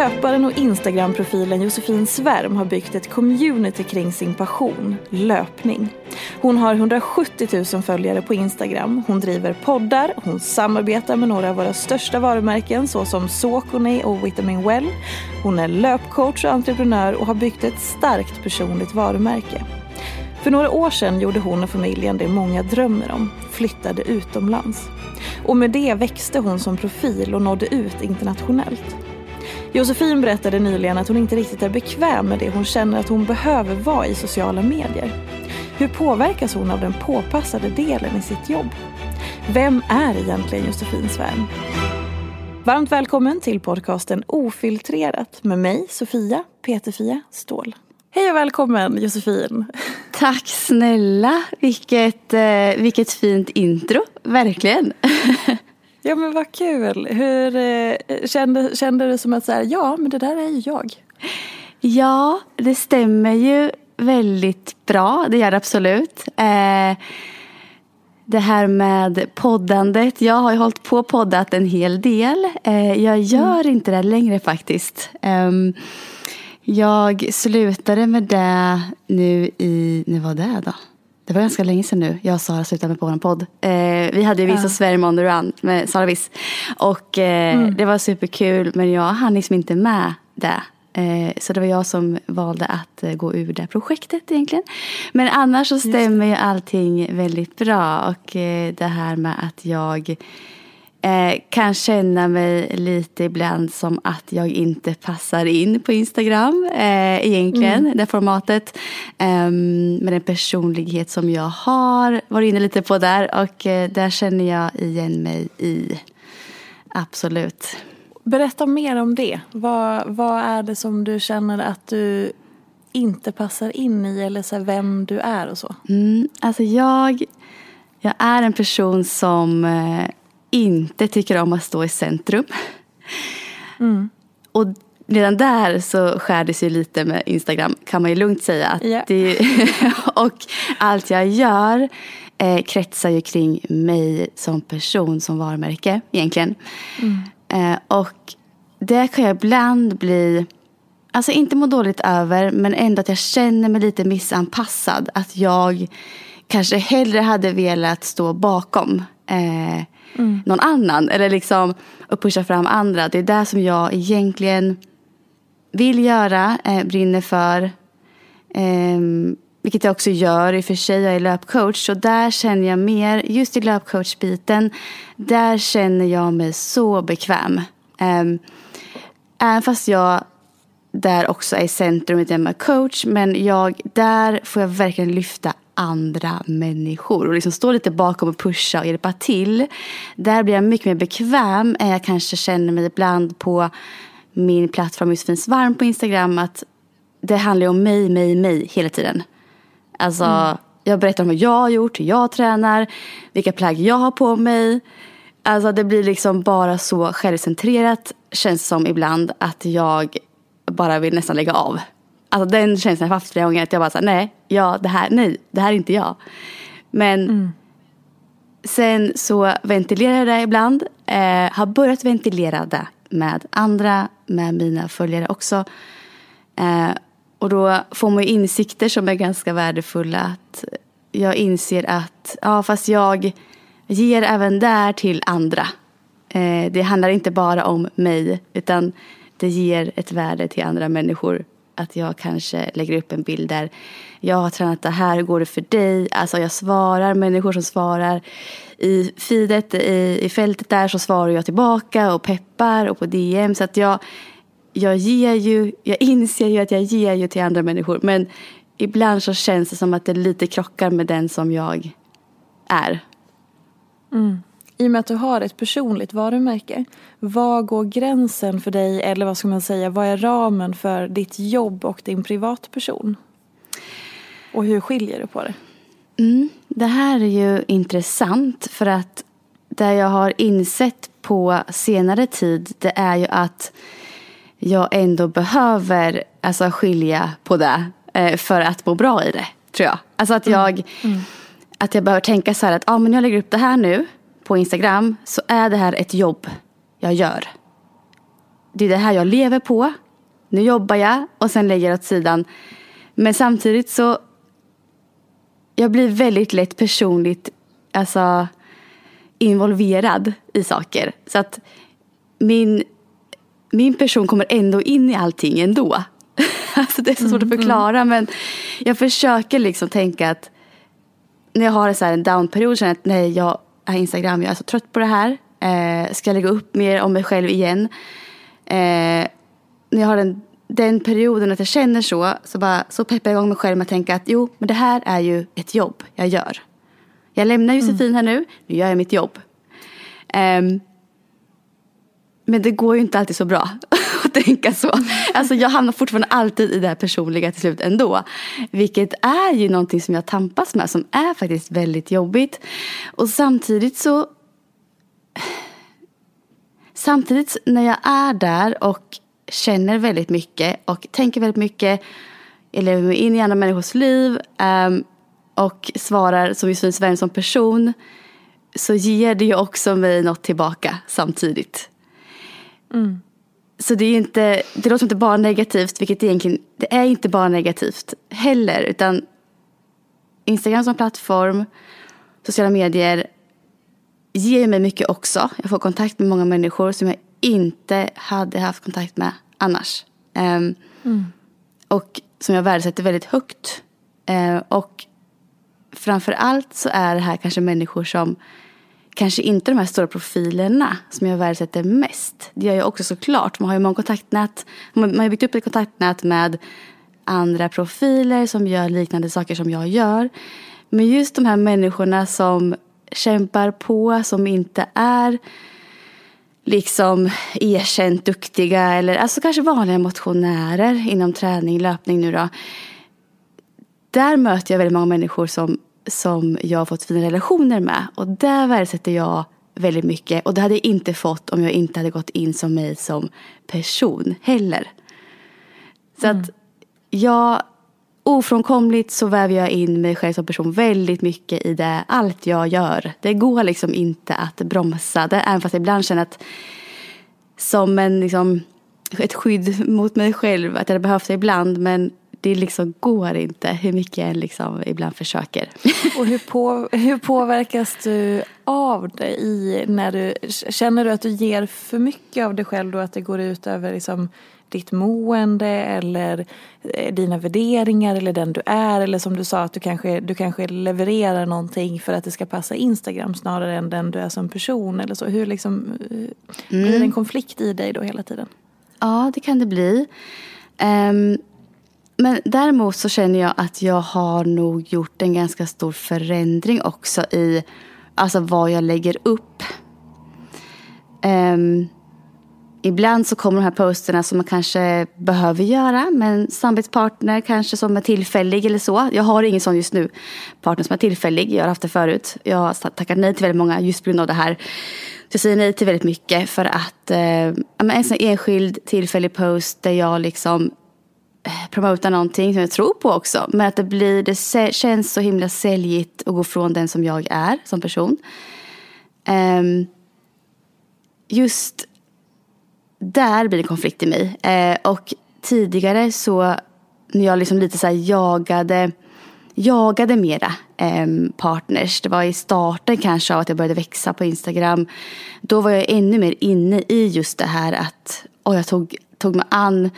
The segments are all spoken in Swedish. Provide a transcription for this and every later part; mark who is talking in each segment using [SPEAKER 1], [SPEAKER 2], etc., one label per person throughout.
[SPEAKER 1] Löparen och Instagram-profilen Josefin Svärm har byggt ett community kring sin passion, löpning. Hon har 170 000 följare på Instagram, hon driver poddar, hon samarbetar med några av våra största varumärken såsom Saucony och Vitamin Well. Hon är löpcoach och entreprenör och har byggt ett starkt personligt varumärke. För några år sedan gjorde hon och familjen det många drömmer om, flyttade utomlands. Och med det växte hon som profil och nådde ut internationellt. Josefin berättade nyligen att hon inte riktigt är bekväm med det hon känner att hon behöver vara i sociala medier. Hur påverkas hon av den påpassade delen i sitt jobb? Vem är egentligen Josefin Svärm? Varmt välkommen till podcasten Ofiltrerat med mig, Sofia Peterfia Ståhl. Hej och välkommen Josefin.
[SPEAKER 2] Tack snälla. Vilket, eh, vilket fint intro. Verkligen.
[SPEAKER 1] Ja men vad kul. Hur eh, kände, kände du som att så här, ja men det där är ju jag?
[SPEAKER 2] Ja, det stämmer ju väldigt bra. Det gör det absolut. Eh, det här med poddandet. Jag har ju hållit på och poddat en hel del. Eh, jag gör mm. inte det längre faktiskt. Eh, jag slutade med det nu i, när var det då? Det var ganska länge sedan nu. Jag och Sara slutade med på vår podd. Eh, vi hade ju Visa ja. Sverige on the run med Sara Viss. Och eh, mm. det var superkul men jag hann liksom inte med det. Eh, så det var jag som valde att eh, gå ur det projektet egentligen. Men annars så stämmer ju allting väldigt bra. Och eh, det här med att jag Eh, kan känna mig lite ibland som att jag inte passar in på Instagram eh, egentligen, mm. det formatet. Eh, med den personlighet som jag har, var inne lite på där och eh, där känner jag igen mig i. Absolut.
[SPEAKER 1] Berätta mer om det. Vad, vad är det som du känner att du inte passar in i eller så vem du är och så?
[SPEAKER 2] Mm, alltså jag, jag är en person som eh, inte tycker om att stå i centrum. Mm. Och redan där så skär det sig lite med Instagram kan man ju lugnt säga. Att yeah. det, och allt jag gör eh, kretsar ju kring mig som person, som varumärke egentligen. Mm. Eh, och det kan jag ibland bli, alltså inte må dåligt över men ändå att jag känner mig lite missanpassad. Att jag kanske hellre hade velat stå bakom eh, mm. någon annan. Eller liksom att pusha fram andra. Det är det som jag egentligen vill göra, eh, brinner för. Eh, vilket jag också gör i och för sig, jag är löpcoach. Så där känner jag mer, just i löpcoachbiten, där känner jag mig så bekväm. Eh, även fast jag där också är i centrum med coach. Men jag, där får jag verkligen lyfta andra människor och liksom stå lite bakom och pusha och hjälpa till. Där blir jag mycket mer bekväm än jag kanske känner mig ibland på min plattform Josefins varm på Instagram att det handlar om mig, mig, mig hela tiden. Alltså, mm. jag berättar om vad jag har gjort, hur jag tränar, vilka plagg jag har på mig. Alltså det blir liksom bara så självcentrerat känns som ibland att jag bara vill nästan lägga av. Alltså den känslan har jag haft flera gånger att jag bara säger nej, ja det här, nej, det här är inte jag. Men mm. sen så ventilerar jag det ibland. Eh, har börjat ventilera det med andra, med mina följare också. Eh, och då får man ju insikter som är ganska värdefulla. Att jag inser att, ja fast jag ger även där till andra. Eh, det handlar inte bara om mig utan det ger ett värde till andra människor. Att jag kanske lägger upp en bild där jag har tränat det här, hur går det för dig? Alltså jag svarar, människor som svarar i feedet, i, i fältet där så svarar jag tillbaka och peppar och på DM. Så att jag, jag ger ju, jag inser ju att jag ger ju till andra människor. Men ibland så känns det som att det lite krockar med den som jag är.
[SPEAKER 1] Mm. I och med att du har ett personligt varumärke, var går gränsen för dig eller vad ska man säga, vad är ramen för ditt jobb och din privatperson? Och hur skiljer du på det?
[SPEAKER 2] Mm, det här är ju intressant för att det jag har insett på senare tid det är ju att jag ändå behöver alltså, skilja på det eh, för att må bra i det, tror jag. Alltså att jag, mm. Mm. Att jag behöver tänka så här att ah, men jag lägger upp det här nu på Instagram så är det här ett jobb jag gör. Det är det här jag lever på. Nu jobbar jag och sen lägger jag åt sidan. Men samtidigt så jag blir väldigt lätt personligt alltså, involverad i saker. Så att min, min person kommer ändå in i allting ändå. alltså det är så svårt mm, att förklara mm. men jag försöker liksom tänka att när jag har en, så en downperiod känner jag att nej, jag Instagram, jag är så trött på det här. Eh, ska jag lägga upp mer om mig själv igen? Eh, när jag har den, den perioden att jag känner så, så, bara, så peppar jag igång mig själv med att tänka att jo, men det här är ju ett jobb jag gör. Jag lämnar Josefin mm. här nu, nu gör jag mitt jobb. Um, men det går ju inte alltid så bra att tänka så. Alltså jag hamnar fortfarande alltid i det här personliga till slut ändå. Vilket är ju någonting som jag tampas med som är faktiskt väldigt jobbigt. Och samtidigt så Samtidigt när jag är där och känner väldigt mycket och tänker väldigt mycket. Jag lever mig in i andra människors liv um, och svarar som Josefin Svensson som person. Så ger det ju också mig något tillbaka samtidigt. Mm. Så det är inte, det låter inte bara negativt, vilket egentligen, det är inte bara negativt heller. Utan Instagram som plattform, sociala medier ger mig mycket också. Jag får kontakt med många människor som jag inte hade haft kontakt med annars. Um, mm. Och som jag värdesätter väldigt högt. Uh, och framför allt så är det här kanske människor som kanske inte de här stora profilerna som jag värdesätter mest. Det gör jag också såklart. Man har ju många kontaktnät. Man har byggt upp ett kontaktnät med andra profiler som gör liknande saker som jag gör. Men just de här människorna som kämpar på, som inte är liksom erkänt duktiga eller alltså kanske vanliga motionärer inom träning, löpning nu då. Där möter jag väldigt många människor som som jag har fått fina relationer med. Och där värdesätter jag väldigt mycket. Och det hade jag inte fått om jag inte hade gått in som mig som person heller. Så mm. att jag ofrånkomligt så väver jag in mig själv som person väldigt mycket i det, allt jag gör. Det går liksom inte att bromsa det, även fast jag ibland känner att som en, liksom, ett skydd mot mig själv, att jag behövs ibland. Men det liksom går inte hur mycket jag liksom ibland försöker.
[SPEAKER 1] Och hur, på, hur påverkas du av det i när du, känner du att du ger för mycket av dig själv då att det går ut över liksom ditt mående eller eh, dina värderingar eller den du är eller som du sa att du kanske, du kanske levererar någonting för att det ska passa Instagram snarare än den du är som person eller så. Hur liksom, mm. blir det en mm. konflikt i dig då hela tiden?
[SPEAKER 2] Ja, det kan det bli. Um, men däremot så känner jag att jag har nog gjort en ganska stor förändring också i alltså vad jag lägger upp. Um, ibland så kommer de här posterna som man kanske behöver göra med en samarbetspartner kanske som är tillfällig eller så. Jag har ingen sån just nu, partner som är tillfällig. Jag har haft det förut. Jag har tackat nej till väldigt många just på grund av det här. Så jag säger nej till väldigt mycket för att eh, en sån enskild tillfällig post där jag liksom Eh, promota någonting som jag tror på också. Men att det blir, det känns så himla säljigt att gå från den som jag är som person. Um, just där blir det konflikt i mig. Uh, och tidigare så när jag liksom lite så jagade, jagade mera um, partners. Det var i starten kanske av att jag började växa på Instagram. Då var jag ännu mer inne i just det här att oh, jag tog, tog mig an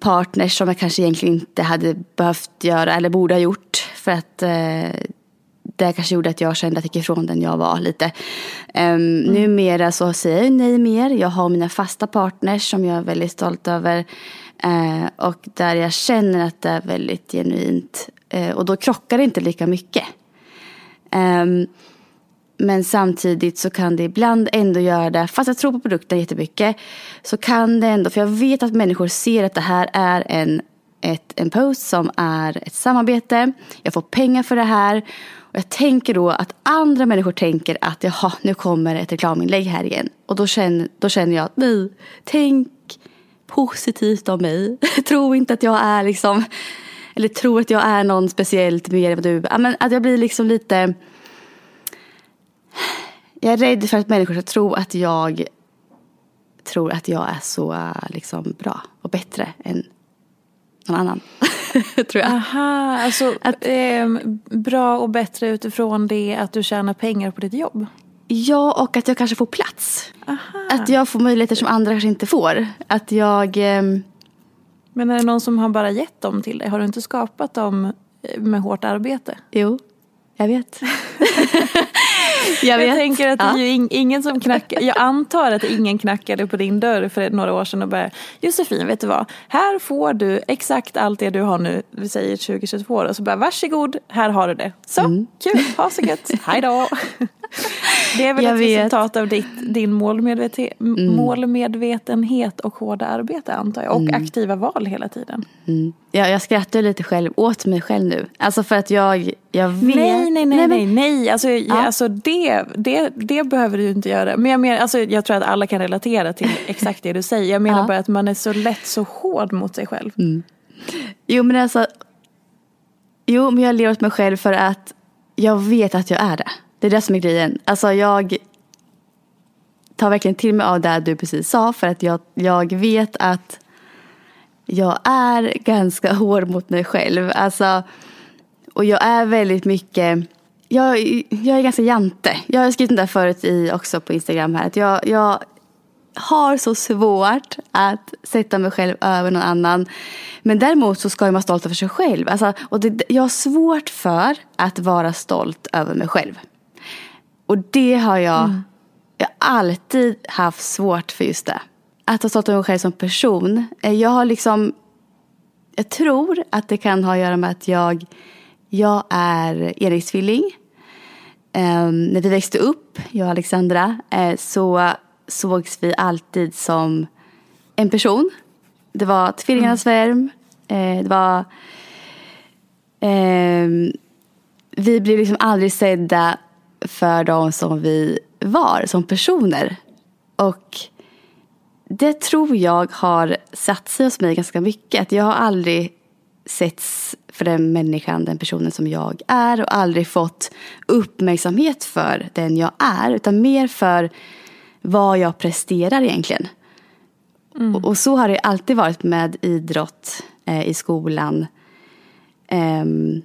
[SPEAKER 2] partners som jag kanske egentligen inte hade behövt göra eller borde ha gjort. För att eh, det kanske gjorde att jag kände att jag gick ifrån den jag var lite. Um, mm. Numera så säger jag nej mer. Jag har mina fasta partners som jag är väldigt stolt över. Uh, och där jag känner att det är väldigt genuint. Uh, och då krockar det inte lika mycket. Um, men samtidigt så kan det ibland ändå göra det, fast jag tror på produkten jättemycket, så kan det ändå, för jag vet att människor ser att det här är en, ett, en post som är ett samarbete, jag får pengar för det här och jag tänker då att andra människor tänker att jaha, nu kommer ett reklaminlägg här igen. Och då känner, då känner jag nej, tänk positivt om mig. tro inte att jag är liksom, eller tro att jag är någon speciellt mer än vad du är. Men att jag blir liksom lite, jag är rädd för att människor ska tro att jag tror att jag är så liksom bra och bättre än någon annan. tror jag.
[SPEAKER 1] Aha, alltså att, eh, bra och bättre utifrån det att du tjänar pengar på ditt jobb?
[SPEAKER 2] Ja, och att jag kanske får plats. Aha. Att jag får möjligheter som andra kanske inte får. Att jag... Eh,
[SPEAKER 1] Men är det någon som har bara gett dem till dig? Har du inte skapat dem eh, med hårt arbete?
[SPEAKER 2] Jo, jag vet.
[SPEAKER 1] jag, jag tänker att det är ju ingen som knackar. Jag antar att ingen knackade på din dörr för några år sedan och bara Josefin, vet du vad? Här får du exakt allt det du har nu, vi säger 2022 och så bara varsågod, här har du det. Så, mm. kul, ha så gött, hej då. Det är väl jag ett vet. resultat av ditt, din målmedveten, mm. målmedvetenhet och hårda arbete antar jag. Och mm. aktiva val hela tiden.
[SPEAKER 2] Mm. Ja, jag skrattar lite själv åt mig själv nu. Alltså för att jag, jag vet.
[SPEAKER 1] Nej, nej, nej, nej, nej. Alltså, ja. alltså det, det, det behöver du inte göra. Men jag, menar, alltså, jag tror att alla kan relatera till exakt det du säger. Jag menar ja. bara att man är så lätt så hård mot sig själv.
[SPEAKER 2] Mm. Jo, men alltså. Jo, men jag ler åt mig själv för att jag vet att jag är det. Det är det som är grejen. Alltså jag tar verkligen till mig av det du precis sa för att jag, jag vet att jag är ganska hård mot mig själv. Alltså, och jag är väldigt mycket, jag, jag är ganska jante. Jag har skrivit det där förut i, också på Instagram här. Att jag, jag har så svårt att sätta mig själv över någon annan. Men däremot så ska man vara stolt över sig själv. Alltså, och det, jag har svårt för att vara stolt över mig själv. Och det har jag, mm. jag har alltid haft svårt för just det. Att ha stått mig själv som person. Eh, jag har liksom, jag tror att det kan ha att göra med att jag, jag är enäggstvilling. Um, när vi växte upp, jag och Alexandra, uh, så sågs vi alltid som en person. Det var tvillingarnas mm. Uh, det var... Uh, vi blev liksom aldrig sedda för de som vi var som personer. Och det tror jag har satt sig hos mig ganska mycket. Att jag har aldrig setts för den människan, den personen som jag är och aldrig fått uppmärksamhet för den jag är utan mer för vad jag presterar egentligen. Mm. Och, och, så har det alltid varit med idrott eh, i skolan. Um,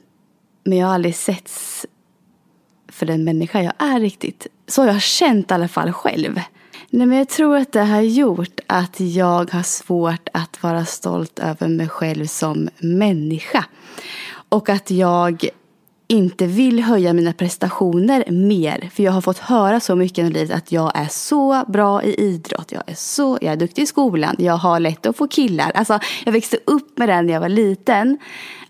[SPEAKER 2] men jag har aldrig setts för den människa jag är riktigt. Så har jag känt i alla fall själv. Nej, men jag tror att det har gjort att jag har svårt att vara stolt över mig själv som människa. Och att jag inte vill höja mina prestationer mer. För jag har fått höra så mycket i livet att jag är så bra i idrott. Jag är så, jag är duktig i skolan. Jag har lätt att få killar. Alltså, jag växte upp med den när jag var liten.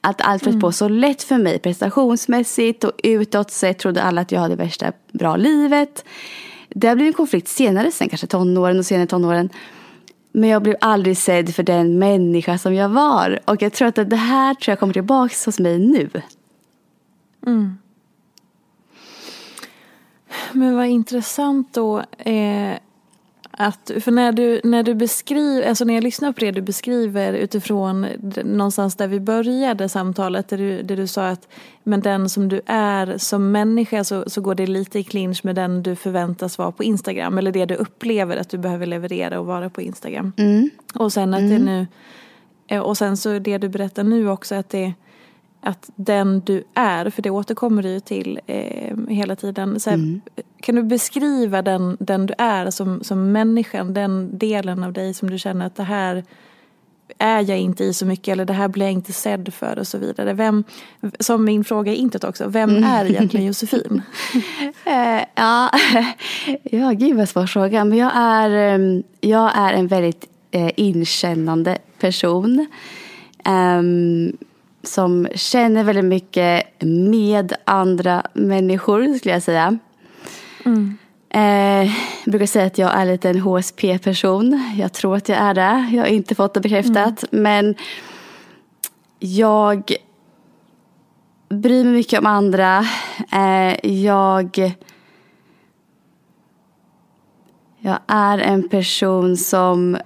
[SPEAKER 2] Att allt flöt på så lätt för mig prestationsmässigt och utåt sett trodde alla att jag hade värsta bra livet. Det blev en konflikt senare sen, kanske tonåren och senare tonåren. Men jag blev aldrig sedd för den människa som jag var. Och jag tror att det här tror jag kommer tillbaka hos mig nu.
[SPEAKER 1] Mm. Men vad intressant då. Eh, att, för när du, när du beskriver, alltså när jag lyssnar på det du beskriver utifrån någonstans där vi började samtalet, där du, där du sa att men den som du är som människa så, så går det lite i clinch med den du förväntas vara på Instagram, eller det du upplever att du behöver leverera och vara på Instagram.
[SPEAKER 2] Mm.
[SPEAKER 1] Och sen att mm. det nu, eh, och sen så det du berättar nu också att det att den du är, för det återkommer du ju till eh, hela tiden. Så här, mm. Kan du beskriva den, den du är som, som människan, den delen av dig som du känner att det här är jag inte i så mycket eller det här blir jag inte sedd för och så vidare. Vem, som min fråga är intet också, vem mm. är egentligen Josefin?
[SPEAKER 2] uh, ja, ja, gud vad svår fråga. Men jag är, ehm, jag är en väldigt uh, inkännande person. Um, som känner väldigt mycket med andra människor skulle jag säga. Mm. Eh, jag brukar säga att jag är lite en HSP-person. Jag tror att jag är det. Jag har inte fått det bekräftat. Mm. Men jag bryr mig mycket om andra. Eh, jag, jag är en person som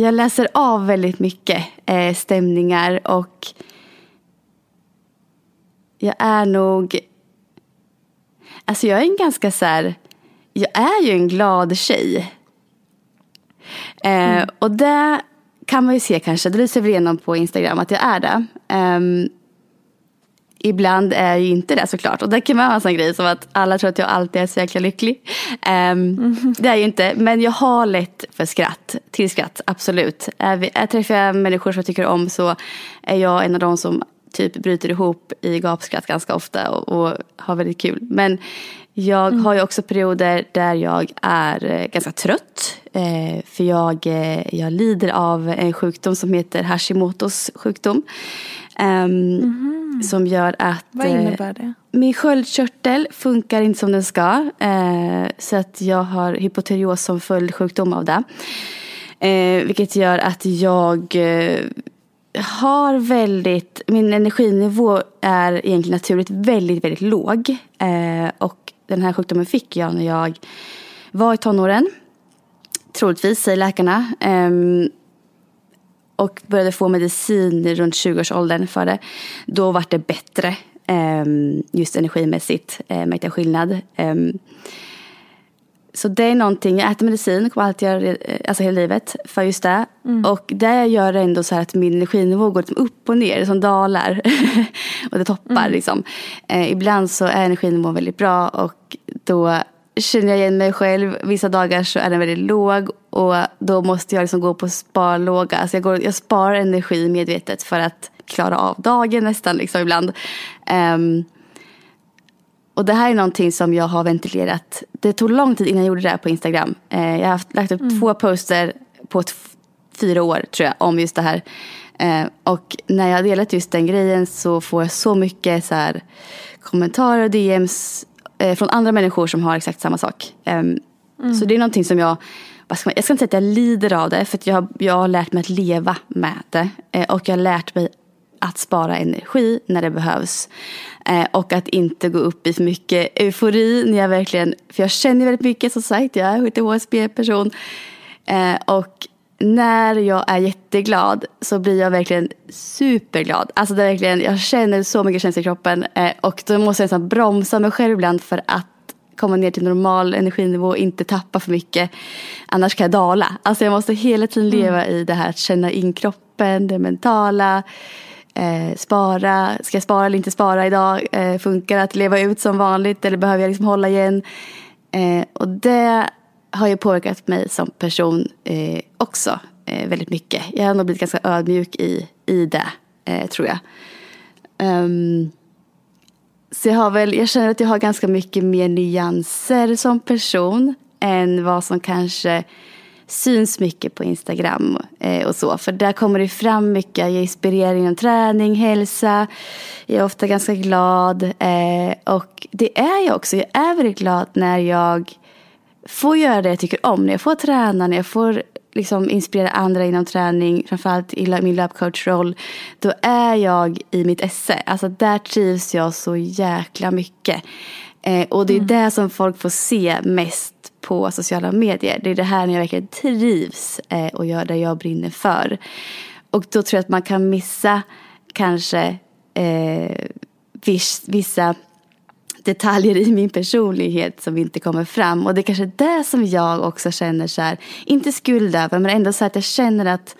[SPEAKER 2] jag läser av väldigt mycket eh, stämningar och jag är nog... Alltså jag är en ganska så här... Jag är ju en glad tjej. Eh, mm. Och det kan man ju se kanske, det lyser väl igenom på Instagram att jag är det. Um, ibland är jag ju inte det såklart. Och det kan vara en sån grej som att alla tror att jag alltid är så jäkla lycklig. Um, mm. Det är jag ju inte. Men jag har lätt för skratt, till skratt, absolut. Äh, träffar jag människor som jag tycker om så är jag en av de som typ bryter ihop i gapskratt ganska ofta och, och har väldigt kul. Men jag mm. har ju också perioder där jag är eh, ganska trött. Eh, för jag, eh, jag lider av en sjukdom som heter Hashimotos sjukdom. Um, mm som gör att
[SPEAKER 1] Vad eh, innebär det?
[SPEAKER 2] min sköldkörtel funkar inte som den ska. Eh, så att jag har hypotyreos som följdsjukdom av det. Eh, vilket gör att jag eh, har väldigt, min energinivå är egentligen naturligt väldigt, väldigt låg. Eh, och den här sjukdomen fick jag när jag var i tonåren. Troligtvis, säger läkarna. Och började få medicin runt 20-årsåldern för det. Då var det bättre ehm, just energimässigt, eh, märkte jag skillnad. Ehm, så det är någonting, jag äter medicin, kommer alltid göra eh, alltså hela livet för just det. Mm. Och det gör ändå så här att min energinivå går liksom upp och ner, som dalar. och det toppar mm. liksom. Eh, ibland så är energinivån väldigt bra och då känner jag igen mig själv. Vissa dagar så är den väldigt låg och då måste jag liksom gå på sparlåga. Alltså jag, går, jag sparar energi medvetet för att klara av dagen nästan liksom ibland. Um, och det här är någonting som jag har ventilerat. Det tog lång tid innan jag gjorde det här på Instagram. Uh, jag har haft, lagt upp mm. två poster på ett, fyra år tror jag om just det här. Uh, och när jag har delat just den grejen så får jag så mycket så här, kommentarer och DMs uh, från andra människor som har exakt samma sak. Um, mm. Så det är någonting som jag jag ska inte säga att jag lider av det, för jag, har, jag har lärt mig att leva med det. Eh, och jag har lärt mig att spara energi när det behövs. Eh, och att inte gå upp i för mycket eufori när jag verkligen, för jag känner väldigt mycket som sagt, jag är en HSB-person. Eh, och när jag är jätteglad så blir jag verkligen superglad. Alltså det är verkligen, jag känner så mycket känslor i kroppen eh, och då måste jag liksom bromsa mig själv ibland för att komma ner till normal energinivå inte tappa för mycket. Annars kan jag dala. Alltså jag måste hela tiden mm. leva mm. i det här att känna in kroppen, det mentala. Eh, spara, ska jag spara eller inte spara idag? Eh, funkar det att leva ut som vanligt eller behöver jag liksom hålla igen? Eh, och det har ju påverkat mig som person eh, också eh, väldigt mycket. Jag har nog blivit ganska ödmjuk i, i det, eh, tror jag. Um, så jag, har väl, jag känner att jag har ganska mycket mer nyanser som person än vad som kanske syns mycket på Instagram eh, och så. För där kommer det fram mycket. Jag inspirerar inom träning, hälsa. Jag är ofta ganska glad. Eh, och det är jag också. Jag är väldigt glad när jag får göra det jag tycker om. När jag får träna, när jag får liksom inspirera andra inom träning, framförallt i min labcoach-roll, då är jag i mitt esse. Alltså där trivs jag så jäkla mycket. Eh, och det är mm. det som folk får se mest på sociala medier. Det är det här när jag verkligen trivs eh, och gör det jag brinner för. Och då tror jag att man kan missa kanske eh, viss, vissa detaljer i min personlighet som inte kommer fram. Och det är kanske det som jag också känner så här, inte skuld över, men ändå så att jag känner att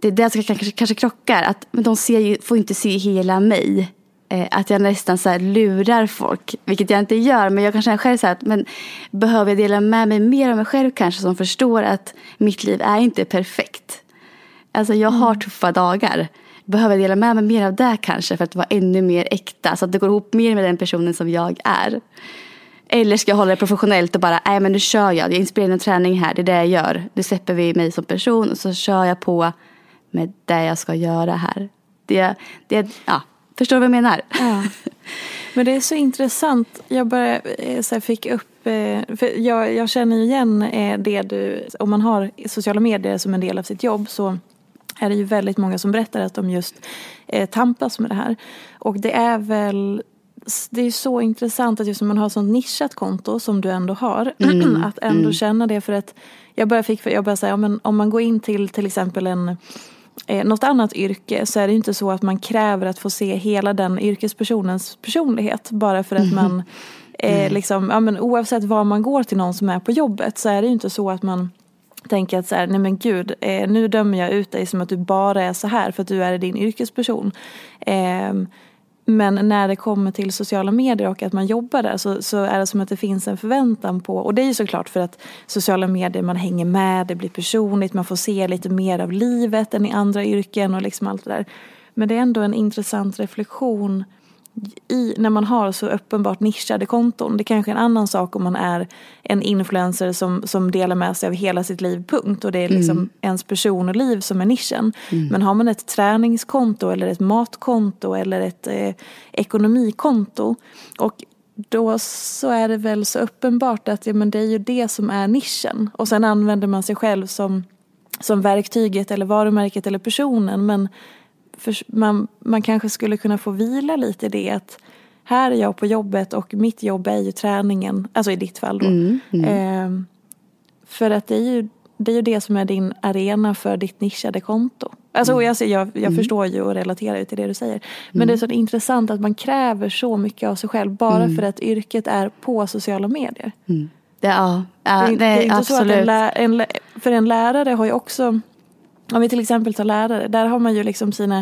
[SPEAKER 2] det är det som kanske, kanske krockar. Att men de ser, får inte se hela mig. Eh, att jag nästan så här lurar folk, vilket jag inte gör. Men jag kan känna själv så här, att, men behöver jag dela med mig mer av mig själv kanske som förstår att mitt liv är inte perfekt. Alltså jag har mm. tuffa dagar behöver dela med mig mer av det kanske för att vara ännu mer äkta. Så att det går ihop mer med den personen som jag är. Eller ska jag hålla det professionellt och bara, nej men nu kör jag. Jag inspirerar en träning här, det är det jag gör. Nu släpper vi mig som person och så kör jag på med det jag ska göra här. Det, det, ja, förstår du vad jag menar? Ja.
[SPEAKER 1] Men det är så intressant. Jag bara eh, så fick upp, eh, för jag, jag känner igen eh, det du, om man har sociala medier som en del av sitt jobb så är det ju väldigt många som berättar att de just eh, tampas med det här. Och det är väl det är så intressant att just när man har sånt nischat konto som du ändå har. Mm, att ändå mm. känna det för att jag börjar, fick, jag börjar säga om, om man går in till till exempel en eh, något annat yrke så är det inte så att man kräver att få se hela den yrkespersonens personlighet bara för att mm. man eh, liksom, ja, men oavsett var man går till någon som är på jobbet så är det ju inte så att man tänker att så här, nej men gud, eh, nu dömer jag ut dig som att du bara är så här för att du är din yrkesperson. Eh, men när det kommer till sociala medier och att man jobbar där så, så, är det som att det finns en förväntan på, och det är ju såklart för att sociala medier, man hänger med, det blir personligt, man får se lite mer av livet än i andra yrken och liksom allt det där. Men det är ändå en intressant reflektion i, när man har så uppenbart nischade konton. Det kanske är en annan sak om man är en influencer som, som delar med sig av hela sitt liv, punkt. Och det är liksom mm. ens person och liv som är nischen. Mm. Men har man ett träningskonto eller ett matkonto eller ett eh, ekonomikonto och då så är det väl så uppenbart att ja, men det är ju det som är nischen. Och sen använder man sig själv som, som verktyget eller varumärket eller personen. Men för man, man kanske skulle kunna få vila lite i det att här är jag på jobbet och mitt jobb är ju träningen, alltså i ditt fall då. Mm, mm. Eh, för att det är, ju, det är ju det som är din arena för ditt nischade konto. Alltså mm. jag, jag, jag mm. förstår ju och relaterar ju till det du säger. Men mm. det är så intressant att man kräver så mycket av sig själv bara mm. för att yrket är på sociala medier.
[SPEAKER 2] Det, ja, ja, det,
[SPEAKER 1] det, det är inte absolut. så att en, lä, en, för en lärare har ju också om vi till exempel tar lärare, där har man ju liksom sina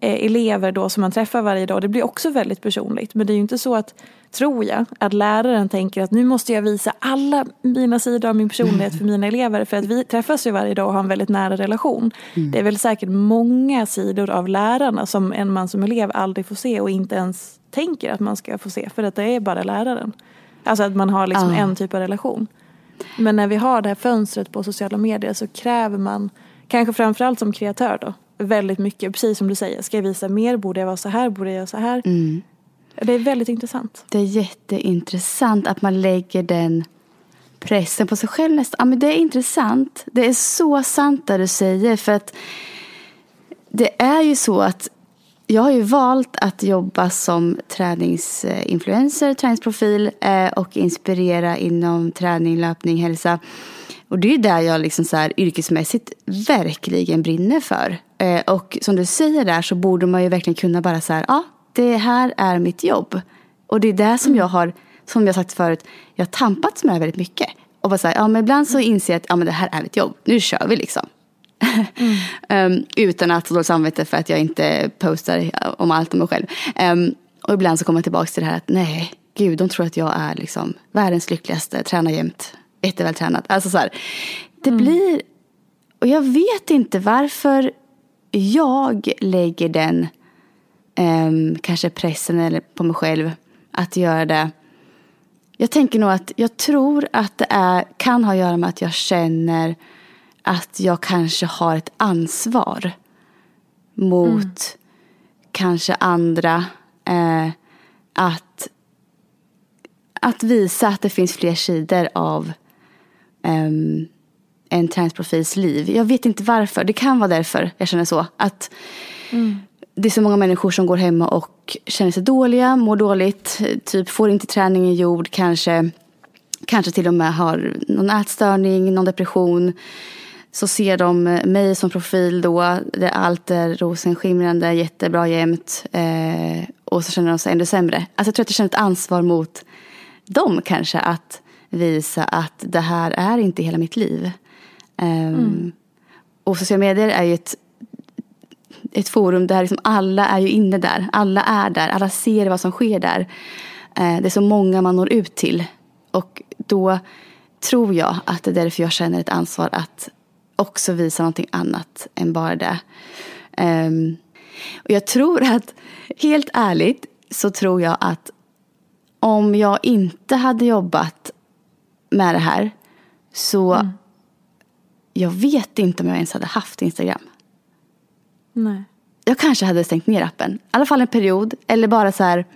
[SPEAKER 1] eh, elever då som man träffar varje dag. Det blir också väldigt personligt. Men det är ju inte så att, tror jag, att läraren tänker att nu måste jag visa alla mina sidor av min personlighet för mina elever. För att vi träffas ju varje dag och har en väldigt nära relation. Mm. Det är väl säkert många sidor av lärarna som en man som elev aldrig får se och inte ens tänker att man ska få se. För att det är bara läraren. Alltså att man har liksom ah. en typ av relation. Men när vi har det här fönstret på sociala medier så kräver man Kanske framförallt som kreatör då. Väldigt mycket, precis som du säger. Ska jag visa mer? Borde jag vara så här? Borde jag göra så här? Mm. Det är väldigt intressant.
[SPEAKER 2] Det är jätteintressant att man lägger den pressen på sig själv nästan. Ja, men det är intressant. Det är så sant det du säger. För att det är ju så att jag har ju valt att jobba som träningsinfluencer, träningsprofil eh, och inspirera inom träning, löpning, hälsa. Och det är där jag liksom så här, yrkesmässigt verkligen brinner för. Eh, och som du säger där så borde man ju verkligen kunna bara så här, ja, det här är mitt jobb. Och det är det som jag har, som jag sagt förut, jag har tampats med väldigt mycket. Och bara så här, ja men ibland så inser jag att ja, men det här är mitt jobb, nu kör vi liksom. Mm. um, utan att ha samvete för att jag inte postar om allt om mig själv. Um, och ibland så kommer jag tillbaka till det här att nej, gud, de tror att jag är liksom världens lyckligaste, tränar jämt, jättevältränad. Alltså så här, det mm. blir, och jag vet inte varför jag lägger den um, kanske pressen eller på mig själv. att göra det. Jag tänker nog att jag tror att det är, kan ha att göra med att jag känner att jag kanske har ett ansvar mot mm. kanske andra. Eh, att, att visa att det finns fler sidor av um, en transprofils liv. Jag vet inte varför. Det kan vara därför jag känner så. Att mm. Det är så många människor som går hemma och känner sig dåliga, mår dåligt, typ får inte träningen gjord, kanske, kanske till och med har någon ätstörning, någon depression. Så ser de mig som profil då, där allt är rosenskimrande, jättebra jämt. Eh, och så känner de sig ännu sämre. Alltså jag tror att jag känner ett ansvar mot dem kanske att visa att det här är inte hela mitt liv. Um, mm. Och sociala medier är ju ett, ett forum där liksom alla är ju inne där. Alla är där, alla ser vad som sker där. Uh, det är så många man når ut till. Och då tror jag att det är därför jag känner ett ansvar att också visa någonting annat än bara det. Um, och jag tror att, helt ärligt, så tror jag att om jag inte hade jobbat med det här så mm. jag vet inte om jag ens hade haft Instagram.
[SPEAKER 1] Nej.
[SPEAKER 2] Jag kanske hade stängt ner appen. I alla fall en period. Eller bara så här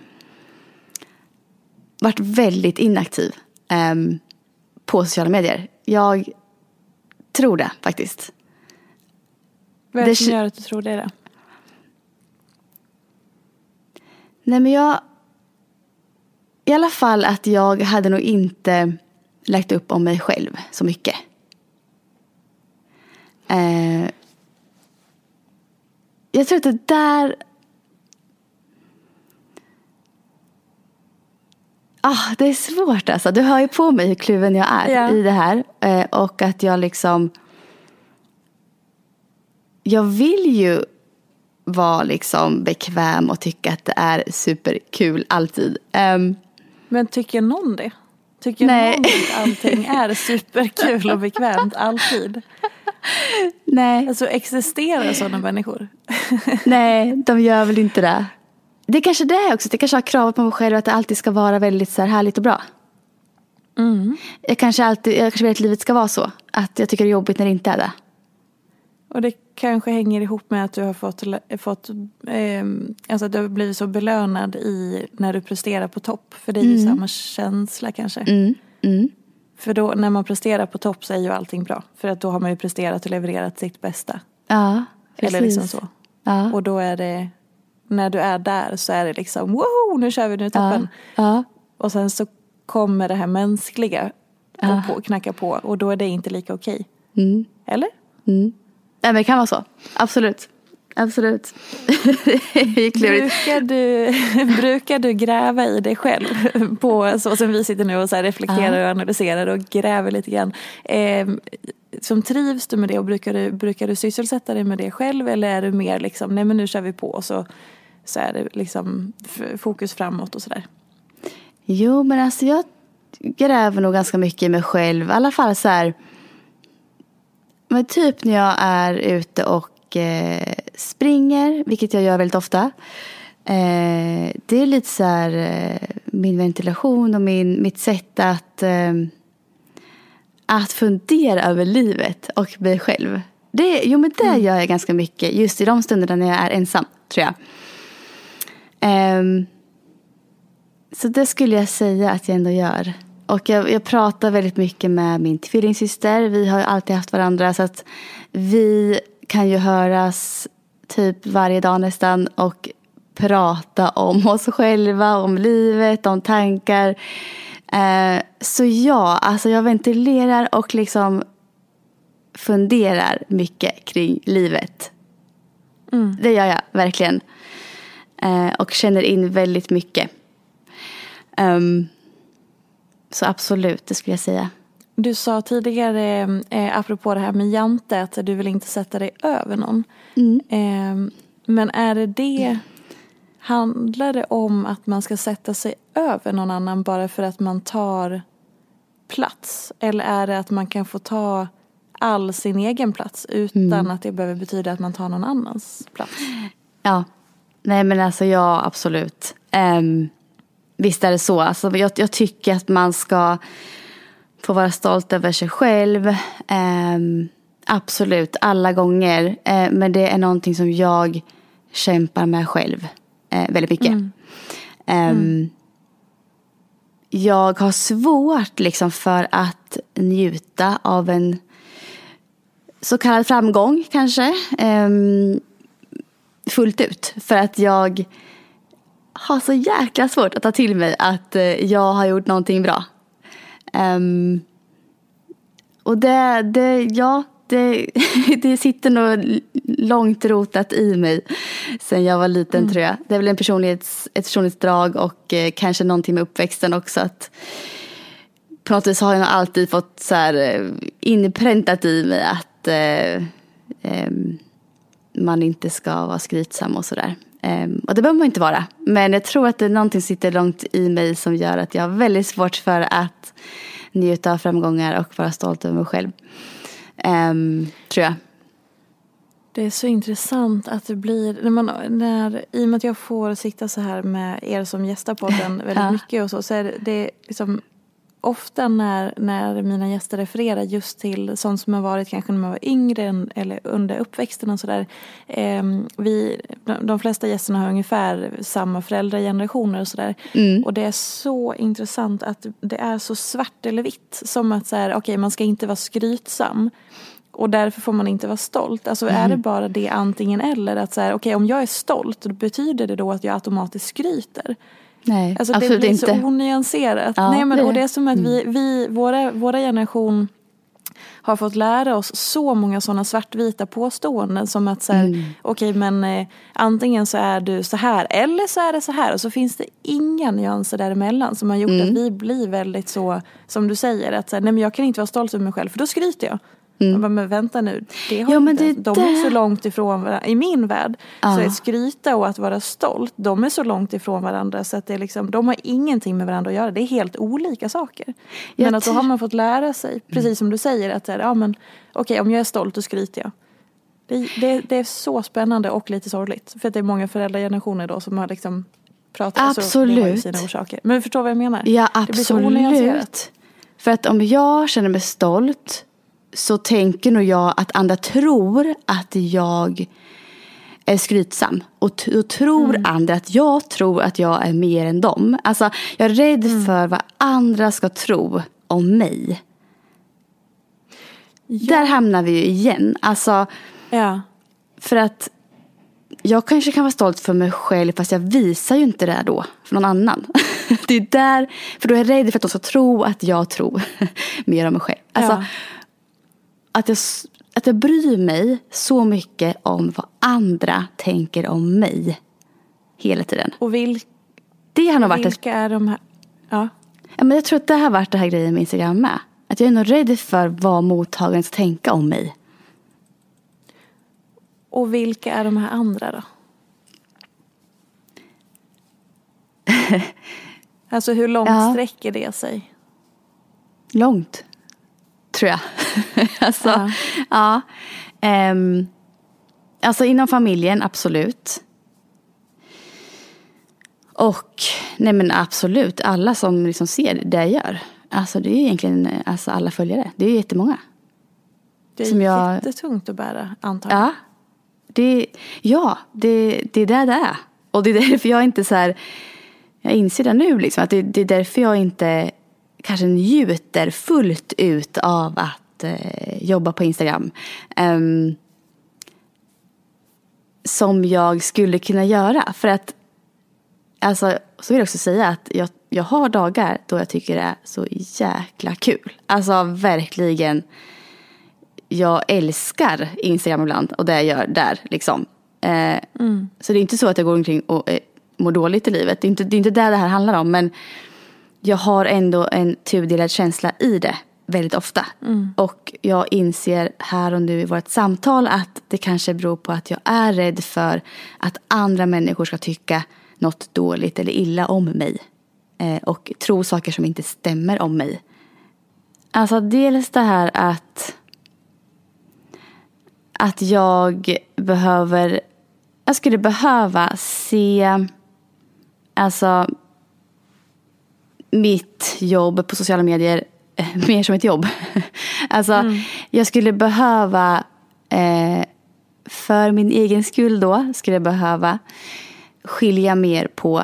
[SPEAKER 2] varit väldigt inaktiv um, på sociala medier. Jag tror det faktiskt.
[SPEAKER 1] Vad är det som gör att du tror det då?
[SPEAKER 2] Nej men jag... I alla fall att jag hade nog inte lagt upp om mig själv så mycket. Eh, jag tror att det där... Ah, det är svårt alltså. Du hör ju på mig hur kluven jag är yeah. i det här. Eh, och att jag liksom... Jag vill ju vara liksom bekväm och tycka att det är superkul alltid. Um,
[SPEAKER 1] Men tycker någon det? Tycker Nej. någon att allting är superkul och bekvämt alltid?
[SPEAKER 2] Nej.
[SPEAKER 1] Alltså existerar sådana människor?
[SPEAKER 2] Nej, de gör väl inte det. Det är kanske det också, det kanske har kravet på mig själv att det alltid ska vara väldigt så här härligt och bra.
[SPEAKER 1] Mm.
[SPEAKER 2] Jag kanske alltid, jag kanske vill att livet ska vara så. Att jag tycker det är jobbigt när det inte är det.
[SPEAKER 1] Och det kanske hänger ihop med att du har fått, fått eh, alltså att du har blivit så belönad i när du presterar på topp. För det är ju mm. samma känsla kanske.
[SPEAKER 2] Mm. Mm.
[SPEAKER 1] För då när man presterar på topp så är ju allting bra. För att då har man ju presterat och levererat sitt bästa.
[SPEAKER 2] Ja, precis.
[SPEAKER 1] Eller liksom så.
[SPEAKER 2] Ja.
[SPEAKER 1] Och då är det, när du är där så är det liksom woho, nu kör vi, nu toppen.
[SPEAKER 2] Ja. Ja.
[SPEAKER 1] Och sen så kommer det här mänskliga och på, knacka på och då är det inte lika okej.
[SPEAKER 2] Mm.
[SPEAKER 1] Eller?
[SPEAKER 2] Nej men det kan vara så. Absolut. Absolut.
[SPEAKER 1] brukar, du, brukar du gräva i dig själv på så som vi sitter nu och så reflekterar och analyserar och gräver lite grann. Eh, som trivs du med det och brukar du, brukar du sysselsätta dig med det själv eller är du mer liksom, nej men nu kör vi på och så, så är det liksom fokus framåt och sådär?
[SPEAKER 2] Jo men alltså jag gräver nog ganska mycket i mig själv. I alla fall så här men typ när jag är ute och eh, springer, vilket jag gör väldigt ofta. Eh, det är lite så här eh, min ventilation och min, mitt sätt att, eh, att fundera över livet och mig själv. Det, jo men det mm. gör jag ganska mycket just i de stunderna när jag är ensam, tror jag. Ehm, så det skulle jag säga att jag ändå gör. Och jag, jag pratar väldigt mycket med min tvillingsyster. Vi har ju alltid haft varandra så att vi kan ju höras typ varje dag nästan och prata om oss själva, om livet, om tankar. Eh, så ja, alltså jag ventilerar och liksom funderar mycket kring livet.
[SPEAKER 1] Mm.
[SPEAKER 2] Det gör jag verkligen. Eh, och känner in väldigt mycket. Um, så absolut, det skulle jag säga.
[SPEAKER 1] Du sa tidigare, eh, apropå det här med Jante, att du vill inte sätta dig över någon.
[SPEAKER 2] Mm.
[SPEAKER 1] Eh, men är det det, handlar det om att man ska sätta sig över någon annan bara för att man tar plats? Eller är det att man kan få ta all sin egen plats utan mm. att det behöver betyda att man tar någon annans plats?
[SPEAKER 2] Ja, nej men alltså ja absolut. Um, visst är det så. Alltså, jag, jag tycker att man ska få vara stolt över sig själv. Eh, absolut, alla gånger. Eh, men det är någonting som jag kämpar med själv eh, väldigt mycket. Mm. Mm. Jag har svårt liksom för att njuta av en så kallad framgång kanske. Um, fullt ut. För att jag har så jäkla svårt att ta till mig att uh, jag har gjort någonting bra. Um, och det, det, ja, det, det sitter nog långt rotat i mig sen jag var liten mm. tror jag. Det är väl en personlighets, ett personlighetsdrag och eh, kanske någonting med uppväxten också. Att på något vis har jag alltid fått så här, eh, inpräntat i mig att eh, eh, man inte ska vara skrytsam och sådär. Eh, och det behöver man inte vara. Men jag tror att det är någonting som sitter långt i mig som gör att jag har väldigt svårt för att njuta av framgångar och vara stolt över mig själv. Um, tror jag.
[SPEAKER 1] Det är så intressant att det blir, när man, när, i och med att jag får sitta så här med er som gästar podden väldigt ja. mycket och så, så är det, det liksom ofta när, när mina gäster refererar just till sånt som har varit kanske när man var yngre eller under uppväxten och sådär. Eh, de flesta gästerna har ungefär samma föräldragenerationer och sådär. Mm. Och det är så intressant att det är så svart eller vitt. Som att så här, okay, man ska inte vara skrytsam. Och därför får man inte vara stolt. Alltså mm. är det bara det antingen eller? Att så här, okay, om jag är stolt, betyder det då att jag automatiskt skryter?
[SPEAKER 2] Nej,
[SPEAKER 1] alltså,
[SPEAKER 2] absolut
[SPEAKER 1] inte.
[SPEAKER 2] Det
[SPEAKER 1] blir så onyanserat. Ja, Nej, men, det. Och det är som att vi, mm. vi våra, våra generation har fått lära oss så många sådana svartvita påståenden som att så här, mm. okej okay, men eh, antingen så är du så här eller så är det så här och så finns det inga nyanser däremellan som har gjort mm. att vi blir väldigt så som du säger att så här, nej men jag kan inte vara stolt över mig själv för då skryter jag. Mm. bara, men vänta nu, det har ja, inte. Det, de är så långt ifrån varandra. I min värld ja. så är skryta och att vara stolt, de är så långt ifrån varandra så att det är liksom, de har ingenting med varandra att göra. Det är helt olika saker. Jag men att då har man fått lära sig, precis mm. som du säger, att ja, men, okej om jag är stolt då skryter jag. Det, det, det, är så spännande och lite sorgligt. För att det är många föräldragenerationer då som har liksom pratat
[SPEAKER 2] absolut.
[SPEAKER 1] så, sina orsaker. Men du förstår vad jag menar?
[SPEAKER 2] Ja absolut. För att om jag känner mig stolt så tänker nog jag att andra tror att jag är skrytsam. Och, och tror mm. andra att jag tror att jag är mer än dem. Alltså jag är rädd mm. för vad andra ska tro om mig. Ja. Där hamnar vi ju igen. Alltså,
[SPEAKER 1] ja.
[SPEAKER 2] För att jag kanske kan vara stolt för mig själv fast jag visar ju inte det då för någon annan. det är där, för då är jag rädd för att de ska tro att jag tror mer om mig själv. Alltså, ja att jag, att jag bryr mig så mycket om vad andra tänker om mig. Hela tiden.
[SPEAKER 1] Och vil,
[SPEAKER 2] det har nog varit
[SPEAKER 1] vilka är de här? Ja.
[SPEAKER 2] ja. men jag tror att det har varit det här grejen med Instagram med. Att jag är nog rädd för vad mottagaren ska tänka om mig.
[SPEAKER 1] Och vilka är de här andra då? alltså hur långt ja. sträcker det sig?
[SPEAKER 2] Långt tror jag. alltså, uh. ja. Um, alltså inom familjen, absolut. Och nej men absolut, alla som liksom ser det jag gör. Alltså det är egentligen alltså alla följare. Det är jättemånga.
[SPEAKER 1] Det är som jag... jättetungt att bära antagligen.
[SPEAKER 2] Ja, det, ja det, det är där det är. Och det är därför jag inte så här, jag inser det nu liksom, att det, det är därför jag inte kanske njuter fullt ut av att eh, jobba på Instagram. Um, som jag skulle kunna göra. För att, alltså, så vill jag också säga att jag, jag har dagar då jag tycker det är så jäkla kul. Alltså verkligen. Jag älskar Instagram ibland och det jag gör där liksom. Eh, mm. Så det är inte så att jag går omkring och eh, mår dåligt i livet. Det är inte det, är inte det det här handlar om. Men jag har ändå en tudelad känsla i det väldigt ofta. Mm. Och jag inser här och nu i vårt samtal att det kanske beror på att jag är rädd för att andra människor ska tycka något dåligt eller illa om mig. Eh, och tro saker som inte stämmer om mig. Alltså dels det här att att jag behöver, jag skulle behöva se, alltså mitt jobb på sociala medier eh, mer som ett jobb. alltså, mm. jag skulle behöva, eh, för min egen skull då, skulle jag behöva skilja mer på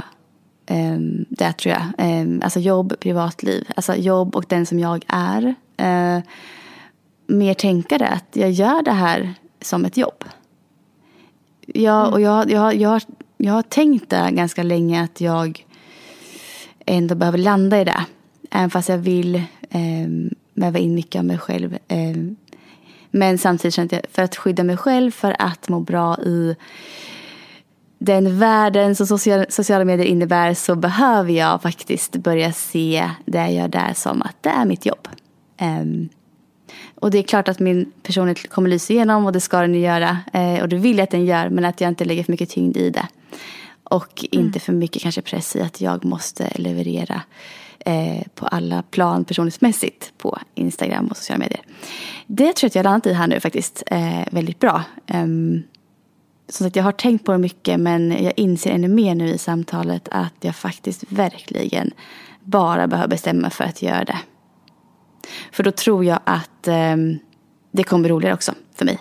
[SPEAKER 2] eh, det tror jag. Eh, alltså jobb, privatliv. Alltså jobb och den som jag är. Eh, mer tänka det att jag gör det här som ett jobb. Jag, och jag, jag, jag, jag har tänkt det ganska länge att jag ändå behöver landa i det. Även fast jag vill eh, väva in mycket av mig själv. Eh, men samtidigt känner jag för att skydda mig själv, för att må bra i den världen som social, sociala medier innebär så behöver jag faktiskt börja se det jag gör där som att det är mitt jobb. Um, och det är klart att min personlighet kommer lysa igenom och det ska den göra. uh, och det vill jag att den gör men att jag inte lägger för mycket tyngd i det. Och mm. inte för mycket kanske press i att jag måste leverera eh, på alla plan personlighetsmässigt på Instagram och sociala medier. Det tror jag att jag har landat i här nu faktiskt eh, väldigt bra. Um, som sagt, jag har tänkt på det mycket men jag inser ännu mer nu i samtalet att jag faktiskt verkligen bara behöver bestämma för att göra det. För då tror jag att eh, det kommer bli roligare också för mig.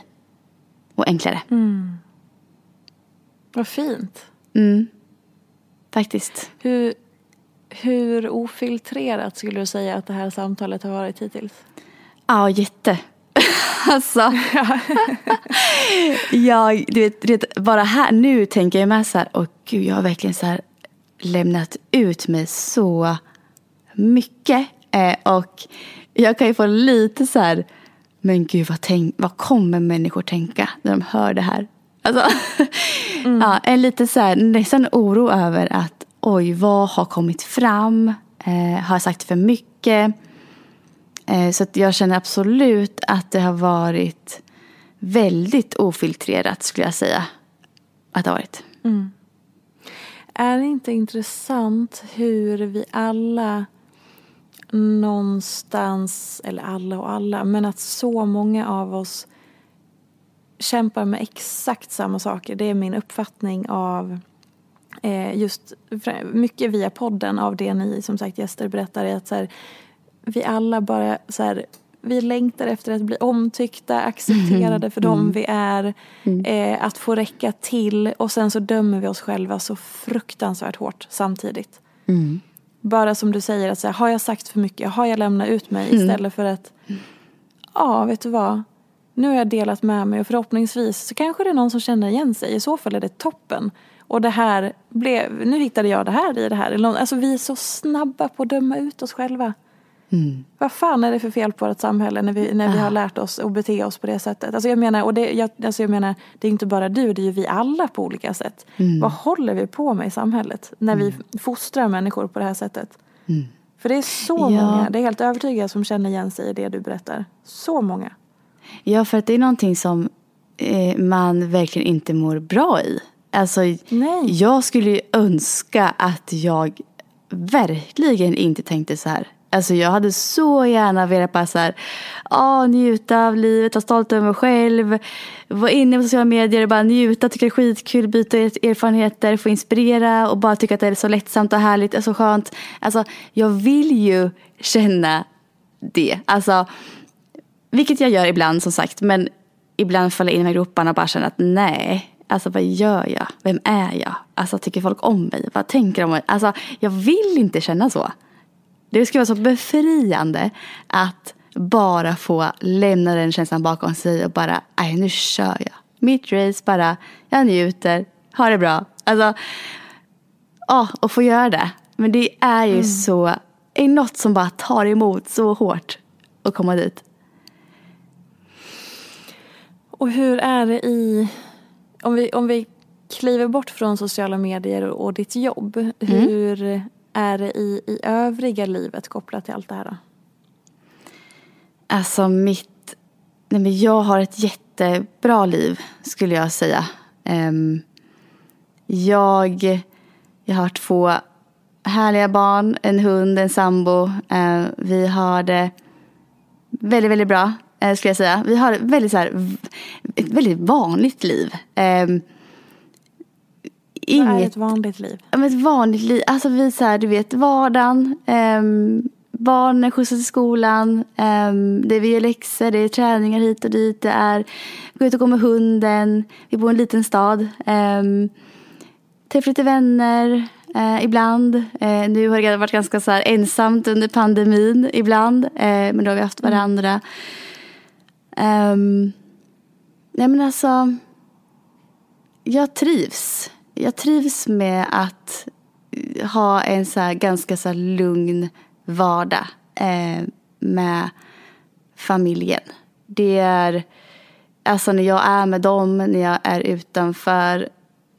[SPEAKER 2] Och enklare.
[SPEAKER 1] Mm. Vad fint.
[SPEAKER 2] Mm. Faktiskt.
[SPEAKER 1] Hur, hur ofiltrerat skulle du säga att det här samtalet har varit hittills?
[SPEAKER 2] Ja, jätte. alltså. jag, du vet, du vet, bara här nu tänker jag med så här, åh gud, jag har verkligen så här lämnat ut mig så mycket. Eh, och jag kan ju få lite så här, men gud vad, tänk, vad kommer människor tänka när de hör det här? Alltså, mm. ja, en lite så här, nästan oro över att oj, vad har kommit fram? Eh, har jag sagt för mycket? Eh, så jag känner absolut att det har varit väldigt ofiltrerat skulle jag säga. Att det har varit.
[SPEAKER 1] Mm. Är det inte intressant hur vi alla någonstans, eller alla och alla, men att så många av oss kämpar med exakt samma saker. Det är min uppfattning av eh, just mycket via podden av det ni som sagt gäster berättar. Är att så här, vi alla bara så här, vi längtar efter att bli omtyckta, accepterade mm. för dem mm. vi är. Mm. Eh, att få räcka till och sen så dömer vi oss själva så fruktansvärt hårt samtidigt.
[SPEAKER 2] Mm.
[SPEAKER 1] Bara som du säger, att så har jag sagt för mycket? Har jag lämnat ut mig? Mm. Istället för att, ja vet du vad? Nu har jag delat med mig och förhoppningsvis så kanske det är någon som känner igen sig. I så fall är det toppen. Och det här blev, nu hittade jag det här i det här. Alltså vi är så snabba på att döma ut oss själva.
[SPEAKER 2] Mm.
[SPEAKER 1] Vad fan är det för fel på ett samhälle när vi, när vi har lärt oss att bete oss på det sättet? Alltså jag menar, och det, jag, alltså jag menar, det är inte bara du, det är ju vi alla på olika sätt. Mm. Vad håller vi på med i samhället när mm. vi fostrar människor på det här sättet?
[SPEAKER 2] Mm.
[SPEAKER 1] För det är så ja. många, det är helt övertygad som känner igen sig i det du berättar. Så många.
[SPEAKER 2] Ja, för att det är någonting som eh, man verkligen inte mår bra i. Alltså,
[SPEAKER 1] Nej.
[SPEAKER 2] jag skulle ju önska att jag verkligen inte tänkte så här. Alltså jag hade så gärna velat bara så här, ah, njuta av livet, vara stolt över mig själv, vara inne på sociala medier, bara njuta, tycka det är skitkul, byta erfarenheter, få inspirera och bara tycka att det är så lättsamt och härligt och så skönt. Alltså jag vill ju känna det. Alltså, vilket jag gör ibland som sagt, men ibland faller jag in i groparna och bara känner att nej, Alltså vad gör jag? Vem är jag? Alltså tycker folk om mig? Vad tänker de om mig? Alltså jag vill inte känna så. Det skulle vara så befriande att bara få lämna den känslan bakom sig och bara, nej nu kör jag. Mitt race bara, jag njuter, har det bra. Alltså, ja, och få göra det. Men det är ju mm. så, är något som bara tar emot så hårt att komma dit.
[SPEAKER 1] Och hur är det i, om vi, om vi kliver bort från sociala medier och, ditt jobb, mm. hur är det i, i övriga livet kopplat till allt det här? Då?
[SPEAKER 2] Alltså mitt, nej men jag har ett jättebra liv skulle jag säga. Um, jag, jag har två härliga barn, en hund, en sambo. Uh, vi har det väldigt, väldigt bra uh, skulle jag säga. Vi har väldigt, så här, ett väldigt vanligt liv. Um,
[SPEAKER 1] inget... Vad är ett vanligt liv?
[SPEAKER 2] Ja, ett vanligt liv. Alltså vi så här, du vet vardagen. Um, barnen skjutsas till skolan. Um, det är vi gör läxor, det är träningar hit och dit. Det är gå ut och gå med hunden. Vi bor i en liten stad. Um, träffa lite vänner. Uh, ibland. Uh, nu har det varit ganska så ensamt under pandemin ibland. Uh, men då har vi haft varandra. Um, nej men alltså. Jag trivs. Jag trivs med att eh, ha en så ganska så lugn vardag eh, med familjen. Det är alltså när jag är med dem, när jag är utanför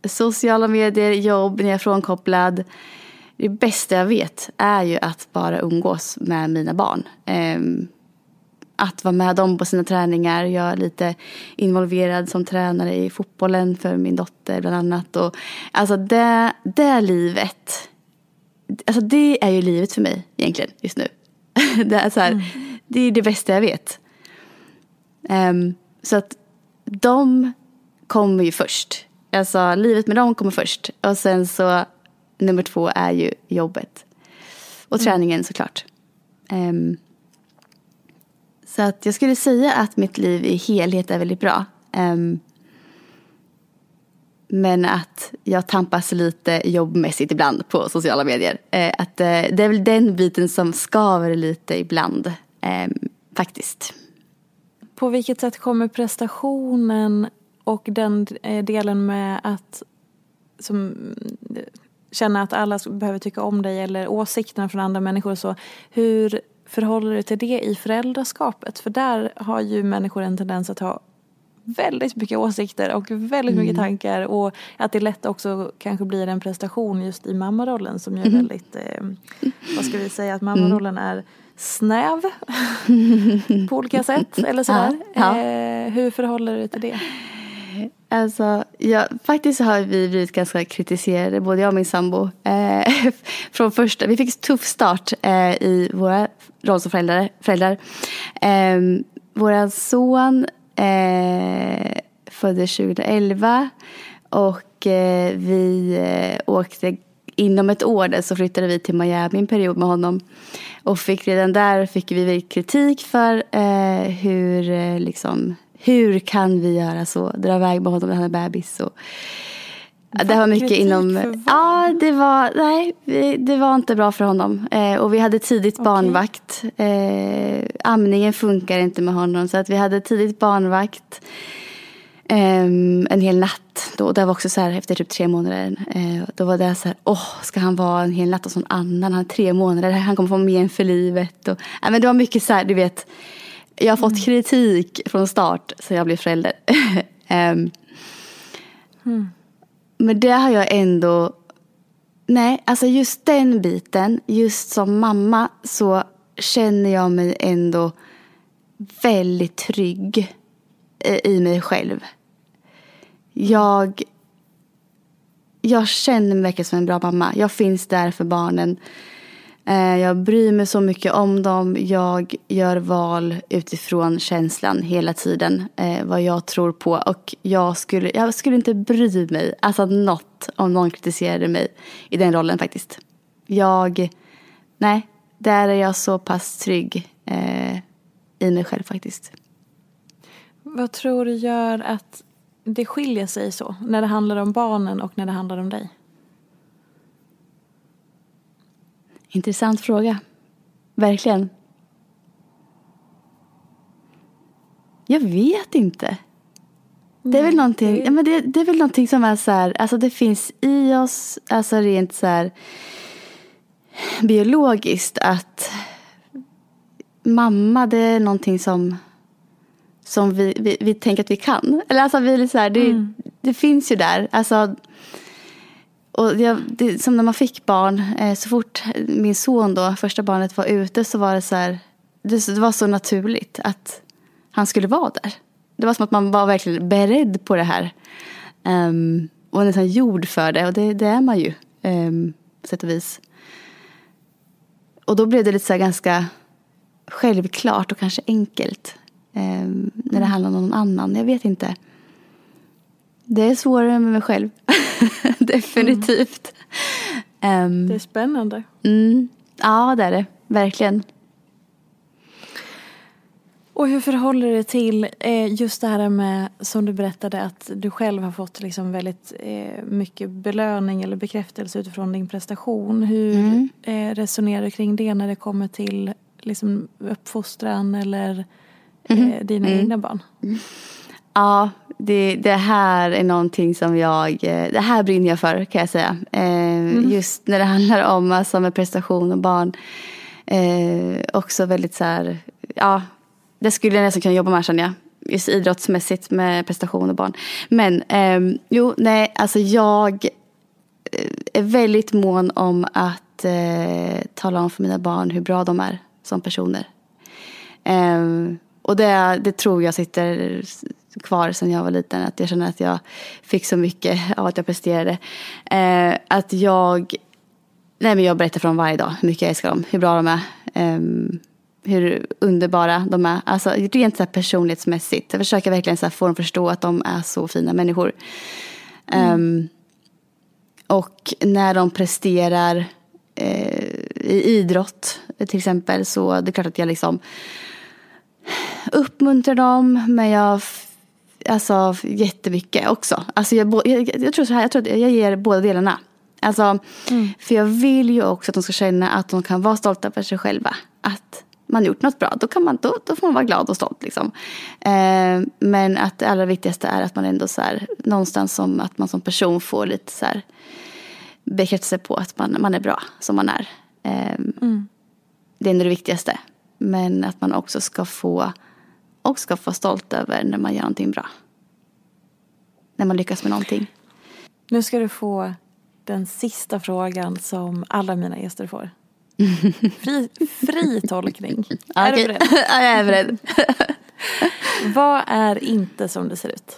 [SPEAKER 2] sociala medier, jobb, när jag är frånkopplad. Det bästa jag vet är ju att bara umgås med mina barn. Eh, att vara med dem på sina träningar. Jag är lite involverad som tränare i fotbollen för min dotter bland annat. Och, alltså det, det livet Alltså det är ju livet för mig egentligen just nu. det, är så här, mm. det är det bästa jag vet. Um, så att de kommer ju först. Alltså livet med dem kommer först. Och sen så nummer två är ju jobbet. Och mm. träningen såklart. Um, så att jag skulle säga att mitt liv i helhet är väldigt bra. Um, men att jag tampas lite jobbmässigt ibland på sociala medier. Uh, att uh, det är väl den biten som skaver lite ibland, um, faktiskt.
[SPEAKER 1] På vilket sätt kommer prestationen och den eh, delen med att som, känna att alla behöver tycka om dig eller åsikterna från andra människor och så. Hur förhåller du till det i föräldraskapet? För där har ju människor en tendens att ha väldigt mycket åsikter och väldigt mm. mycket tankar och att det lätt också kanske blir en prestation just i mammarollen som ju är mm. väldigt, eh, vad ska vi säga, att mammarollen är snäv på olika sätt eller sådär. Ja, ja. Eh, hur förhåller du dig till det?
[SPEAKER 2] Alltså, ja, faktiskt har vi blivit ganska kritiserade, både jag och min sambo. Eh, från första, vi fick en tuff start eh, i våra roll som föräldrar. föräldrar. Eh, vår son eh, föddes 2011 och eh, vi eh, åkte inom ett år där så flyttade vi till Miami en period med honom. Och fick redan där fick vi kritik för eh, hur, eh, liksom, hur kan vi göra så? Dra iväg med honom när han är bebis. Och, det var mycket inom... Ja, det var, nej, det var inte bra för honom. Eh, och vi hade tidigt barnvakt. Eh, amningen funkar inte med honom. Så att vi hade tidigt barnvakt. Eh, en hel natt. Då. Det var också så här efter typ tre månader. Eh, då var det så här, åh, ska han vara en hel natt hos någon annan? Han är tre månader, han kommer få men för livet. Och, men det var mycket så här, du vet. Jag har fått mm. kritik från start sen jag blev förälder. um, mm. Men det har jag ändå... Nej, alltså just den biten, just som mamma så känner jag mig ändå väldigt trygg i mig själv. Jag, jag känner mig verkligen som en bra mamma. Jag finns där för barnen. Eh, jag bryr mig så mycket om dem. Jag gör val utifrån känslan hela tiden. Eh, vad jag tror på. Och jag skulle, jag skulle inte bry mig, alltså något, om någon kritiserade mig i den rollen faktiskt. Jag, nej, där är jag så pass trygg eh, i mig själv faktiskt.
[SPEAKER 1] Vad tror du gör att det skiljer sig så? När det handlar om barnen och när det handlar om dig?
[SPEAKER 2] Intressant fråga. Verkligen. Jag vet inte. Det är väl någonting, ja, men det, det, är väl någonting som är så här, alltså det finns i oss, alltså rent så här biologiskt att mamma det är någonting som, som vi, vi, vi tänker att vi kan. Eller alltså vi är så här, det, mm. det finns ju där. Alltså och jag, det, som när man fick barn, eh, så fort min son då, första barnet var ute så var det så här, det, det, var så naturligt att han skulle vara där. Det var som att man var verkligen beredd på det här. Um, och nästan gjord för det och det, det är man ju um, på sätt och vis. Och då blev det lite så ganska självklart och kanske enkelt um, när det handlar om någon annan. Jag vet inte. Det är svårare med mig själv. definitivt. Um,
[SPEAKER 1] Det är spännande.
[SPEAKER 2] mm, ja, det är det. Verkligen.
[SPEAKER 1] Och hur förhåller du dig till eh, just det här med, som du berättade, att du själv har fått liksom väldigt eh, mycket belöning eller bekräftelse utifrån din prestation. Hur
[SPEAKER 2] Mm.
[SPEAKER 1] eh, resonerar du kring det när det kommer till liksom, uppfostran eller eh, dina
[SPEAKER 2] Mm.
[SPEAKER 1] egna barn?
[SPEAKER 2] Ja, det, det här är någonting som jag, eh, det här brinner jag för kan jag säga. Eh, Just när det handlar om alltså med prestation och barn. Eh, också väldigt så här, ja, det skulle jag nästan kunna jobba med känner jag. Just idrottsmässigt med prestation och barn. Men ehm, jo, nej, alltså jag eh, är väldigt mån om att eh, tala om för mina barn hur bra de är som personer. Ehm, och det, det tror jag sitter kvar sedan jag var liten. Att jag känner att jag fick så mycket av att jag presterade. Eh, att jag, nej men jag berättar för dem varje dag hur mycket jag älskar dem. Hur bra de är. Eh, hur underbara de är. Alltså rent så här personlighetsmässigt. Jag försöker verkligen så här få dem att förstå att de är så fina människor. Ehm, och när de presterar eh, i idrott till exempel så det är klart att jag liksom uppmuntrar dem men jag alltså jättemycket också. Alltså jag, jag, jag tror så här, jag tror att jag ger båda delarna. Alltså, För jag vill ju också att de ska känna att de kan vara stolta över sig själva. Att man gjort något bra, då, kan man, då, då får man vara glad och stolt. Liksom. Eh, men att det allra viktigaste är att man ändå så här, någonstans som att man som person får lite så här bekräftelse på att man, man är bra som man är. Eh, Det är ändå det viktigaste. Men att man också ska få och ska få stolt över när man gör någonting bra. När man lyckas med någonting.
[SPEAKER 1] Nu ska du få den sista frågan som alla mina gäster får. Fri, fri tolkning. Är du beredd?
[SPEAKER 2] ja, jag är beredd.
[SPEAKER 1] Vad är inte som det ser ut?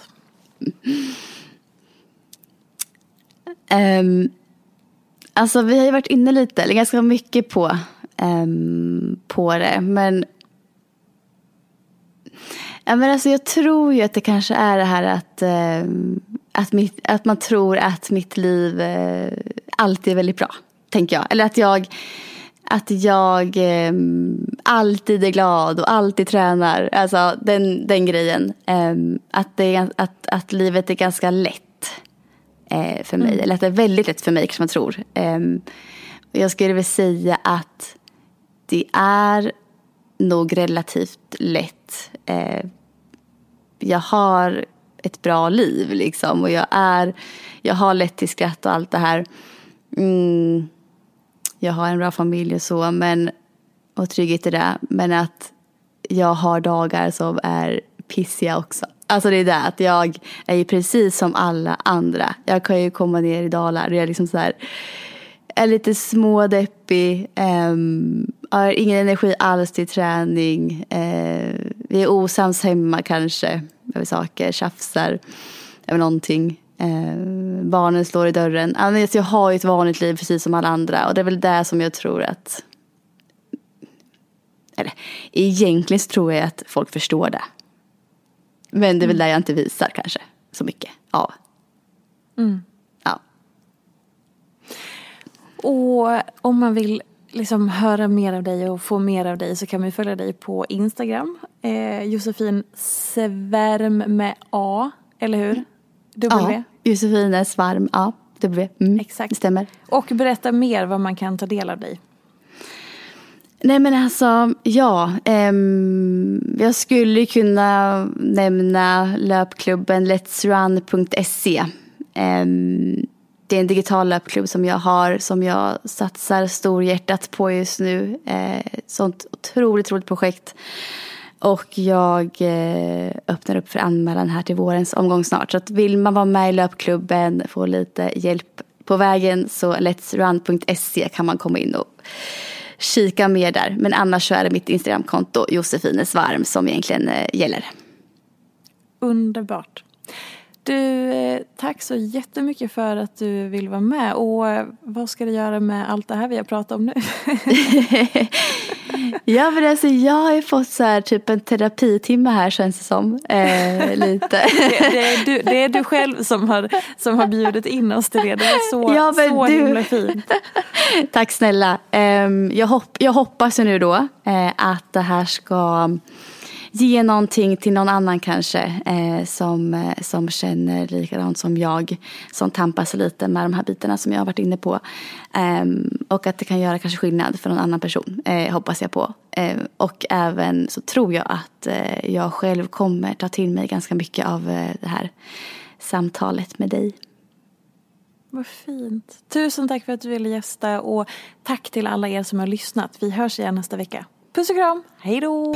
[SPEAKER 2] Um, alltså vi har ju varit inne lite, eller ganska mycket på, ehm, på det. Men, ja, men alltså jag tror ju att det kanske är det här att, ehm, att, mitt, att man tror att mitt liv eh, alltid är väldigt bra. Tänker jag. Eller att jag, att jag ehm, alltid är glad och alltid tränar. Alltså den, den grejen. Ehm, att, det att, att livet är ganska lätt eh, för mig. Eller att det är väldigt lätt för mig kanske man tror. Och jag skulle vilja säga att det är nog relativt lätt. Eh, jag har ett bra liv liksom och jag är, jag har lätt till skratt och allt det här. Mm, jag har en bra familj och så men, och trygghet i det. Men att jag har dagar som är pissiga också. Alltså det är det att jag är ju precis som alla andra. Jag kan ju komma ner i dalar och jag är liksom så här är lite smådeppig, um, har ingen energi alls till träning. Eh, vi är osams hemma kanske över saker, tjafsar över någonting. Eh, barnen slår i dörren. Alltså, jag har ju ett vanligt liv precis som alla andra och det är väl det som jag tror att eller egentligen så tror jag att folk förstår det. Men det är väl där jag inte visar kanske så mycket av. Ja.
[SPEAKER 1] Och om man vill liksom höra mer av dig och få mer av dig så kan man följa dig på Instagram. Eh, Josefin Svärm med A, eller hur? W.
[SPEAKER 2] Ja, Josefine Svarm, ja, W. Mm,
[SPEAKER 1] Exakt.
[SPEAKER 2] Det stämmer.
[SPEAKER 1] Och berätta mer vad man kan ta del av dig.
[SPEAKER 2] Nej men alltså, ja. ehm, jag skulle kunna nämna löpklubben letsrun.se. Ehm, det är en digital löpklubb som jag har som jag satsar storhjärtat på just nu. Eh, sånt otroligt roligt projekt. Och jag eh, öppnar upp för anmälan här till vårens omgång snart. Så att vill man vara med i löpklubben, få lite hjälp på vägen så letsrun.se kan man komma in och kika mer där. Men annars så är det mitt Instagramkonto Josefinesvarm som egentligen eh, gäller.
[SPEAKER 1] Underbart. Du, eh, tack så jättemycket för att du vill vara med. Och eh, vad ska du göra med allt det här vi har pratat om nu?
[SPEAKER 2] Ja men alltså jag har ju fått så här typ en terapitimme här känns det som. Eh, lite.
[SPEAKER 1] Det, det, är du, det är du själv som har, som har bjudit in oss till det. Det är så, ja, så du... himla fint.
[SPEAKER 2] Tack snälla. Eh, jag, hopp, jag hoppas ju nu då eh, att det här ska ge någonting till någon annan kanske eh, som, eh, som känner likadant som jag. Som tampas lite med de här bitarna som jag har varit inne på. Eh, och att det kan göra kanske skillnad för någon annan person, eh, hoppas jag på. Eh, och även så tror jag att eh, jag själv kommer ta till mig ganska mycket av eh, det här samtalet med dig.
[SPEAKER 1] Vad fint. Tusen tack för att du ville gästa och tack till alla er som har lyssnat. Vi hörs igen nästa vecka. Puss och kram, hej då!